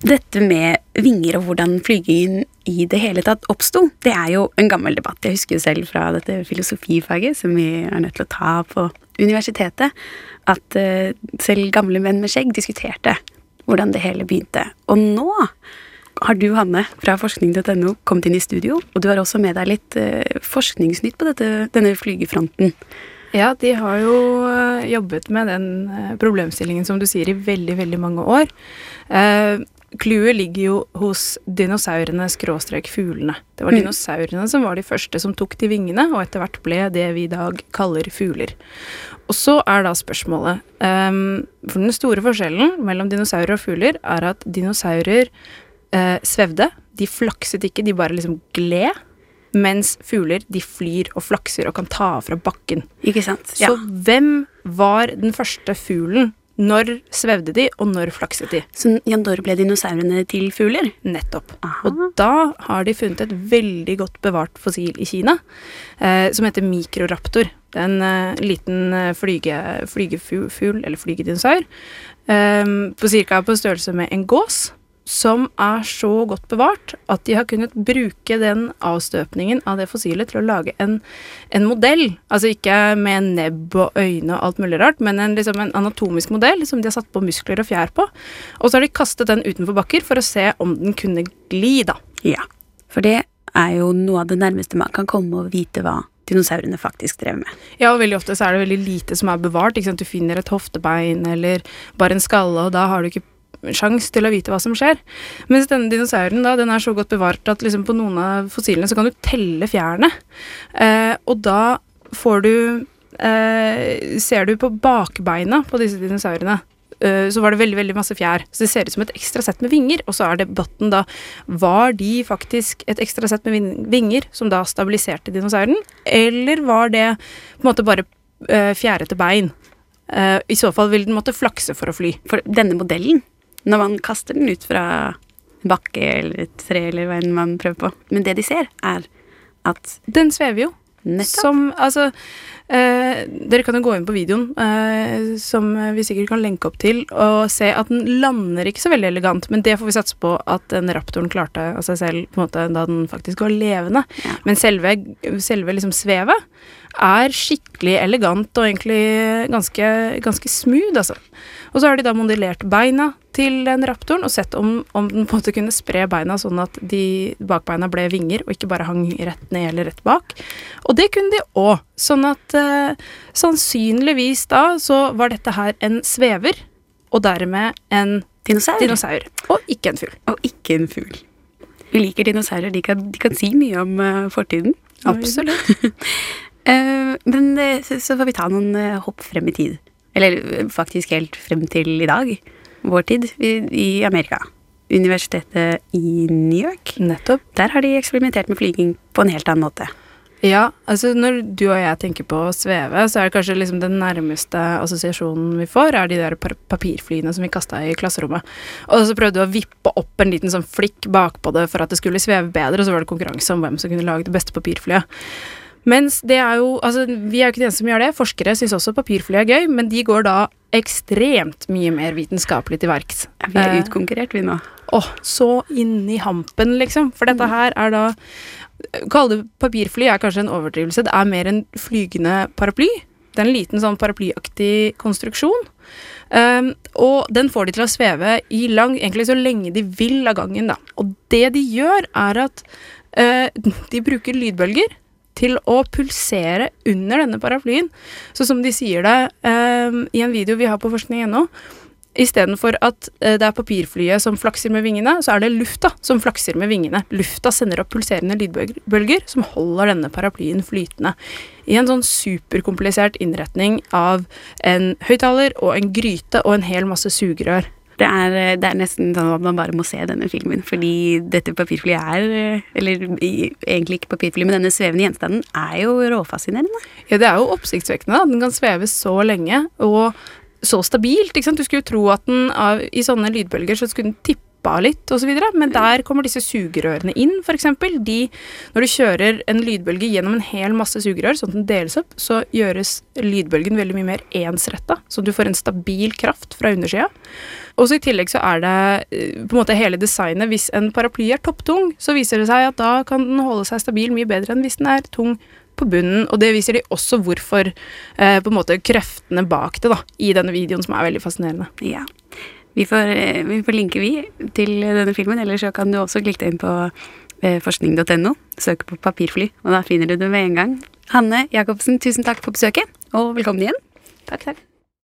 Dette med vinger og hvordan flygingen i det hele tatt oppsto, det er jo en gammel debatt. Jeg husker jo selv fra dette filosofifaget som vi er nødt til å ta på universitetet, at uh, selv gamle menn med skjegg diskuterte hvordan det hele begynte. Og nå har du, Hanne, fra forskning.no kommet inn i studio, og du har også med deg litt uh, forskningsnytt på dette, denne flygefronten. Ja, de har jo jobbet med den problemstillingen som du sier i veldig, veldig mange år. Clouet ligger jo hos dinosaurene skråstrek fuglene. Det var mm. dinosaurene som var de første som tok de vingene, og etter hvert ble det vi i dag kaller fugler. Og så er da spørsmålet um, For den store forskjellen mellom dinosaurer og fugler er at dinosaurer uh, svevde. De flakset ikke, de bare liksom gled. Mens fugler de flyr og flakser og kan ta av fra bakken. Ikke sant? Ja. Så hvem var den første fuglen når svevde de, og når flakset de? Så ja, når ble dinosaurene til fugler? Nettopp. Aha. Og da har de funnet et veldig godt bevart fossil i Kina eh, som heter mikroraptor. Det er en eh, liten eh, flyge, flygefugl, eller flygedinosaur, eh, på ca. på størrelse med en gås som er så godt bevart at de har kunnet bruke den avstøpningen av det fossilet til å lage en, en modell. Altså ikke med nebb og øyne og alt mulig rart, men en, liksom en, anatomisk modell som de har satt på muskler og fjær på. Og så har de kastet den utenfor bakker for å se om den kunne gli, da. Ja, for det er jo noe av det nærmeste man kan komme og vite hva dinosaurene faktisk drev med. Ja, og veldig ofte så er det veldig lite som er bevart. Du finner et hoftebein eller bare en skalle, og da har du ikke sjans til å vite hva som skjer. Mens denne dinosauren da, den er så godt bevart at liksom på noen av fossilene så kan du telle fjærene. Eh, og da får du eh, Ser du på bakbeina på disse dinosaurene, eh, så var det veldig veldig masse fjær. Så det ser ut som et ekstra sett med vinger. Og så er debatten da Var de faktisk et ekstra sett med vinger som da stabiliserte dinosauren, eller var det på en måte bare uh, fjærete bein? Uh, I så fall vil den måtte flakse for å fly. For denne modellen når man kaster den ut fra bakke eller et tre eller hva enn man prøver på. Men det de ser, er at Den svever jo. Nettopp. Som Altså eh, Dere kan jo gå inn på videoen, eh, som vi sikkert kan lenke opp til, og se at den lander ikke så veldig elegant, men det får vi satse på at den raptoren klarte av seg selv på en måte da den faktisk var levende. Ja. Men selve, selve liksom svevet er skikkelig elegant og egentlig ganske, ganske smooth, altså. Og så har de da modellert beina til den raptoren og sett om, om, den på en måte kunne spre beina sånn at de bakbeina ble vinger og ikke bare hang rett ned eller rett bak. Og det kunne de òg. Sånn at eh, sannsynligvis da så var dette her en svever, og dermed en dinosaur. dinosaur og ikke en fugl. Og ikke en fugl. Vi liker dinosaurer. De kan, de kan si mye om uh, fortiden. Absolutt. uh, men så får vi ta noen hopp frem i tid. Eller faktisk helt frem til i dag. Vår tid i Amerika. Universitetet i New York. Nettopp. Der har de eksperimentert med flyging på en helt annen måte. Ja, altså når du og jeg tenker på å sveve, så er det kanskje liksom den nærmeste assosiasjonen vi får, er de der papirflyene som vi kasta i klasserommet. Og så prøvde du å vippe opp en liten sånn flikk bakpå det for at det skulle sveve bedre, og så var det konkurranse om hvem som kunne lage det beste papirflyet. Mens det er jo Altså, vi er jo ikke de eneste som gjør det. Forskere syns også papirfly er gøy, men de går da ekstremt mye mer vitenskapelig til verks. Vi er eh, utkonkurrert, vi nå. Åh, så inni hampen, liksom. For dette mm. her er da Kalle det papirfly er kanskje en overdrivelse. Det er mer en flygende paraply. Det er en liten sånn paraplyaktig konstruksjon. Um, og den får de til å sveve i lang, egentlig så lenge de vil av gangen, da. Og det de gjør, er at uh, de bruker lydbølger til å pulsere under denne paraplyen. Så som de sier det um, i en video vi har på forskning.no, istedenfor at uh, det er papirflyet som flakser med vingene, så er det lufta som flakser med vingene. Lufta sender opp pulserende lydbølger som holder denne paraplyen flytende. I en sånn superkomplisert innretning av en høyttaler og en gryte og en hel masse sugerør. Det er, det er, nesten sånn at man bare må se denne filmen, fordi dette papirflyet er Eller egentlig ikke papirfly, men denne svevende gjenstanden er jo råfascinerende. Ja, det er jo oppsiktsvekkende. Den kan sveve så lenge og så stabilt. Du skulle jo tro at den i sånne lydbølger så skulle den tippe litt osv., men der kommer disse sugerørene inn, f.eks. De, når du kjører en lydbølge gjennom en hel masse sugerør, sånn at den deles opp, så gjøres lydbølgen veldig mye mer ensretta, så du får en stabil kraft fra undersida. Og så I tillegg så er det eh, på en måte hele designet. Hvis en paraply er topptung, så viser det seg at da kan den holde seg stabil mye bedre enn hvis den er tung på bunnen. Og det viser de også hvorfor eh, på en måte kreftene bak det da, i denne videoen, som er veldig fascinerende. Ja. Vi får, eh, vi får linke vi til denne filmen, eller så kan du også klikke deg inn på eh, forskning.no, søke på papirfly, og da finner du det med en gang. Hanne Jacobsen, tusen takk for besøket, og velkommen igjen. Takk, takk.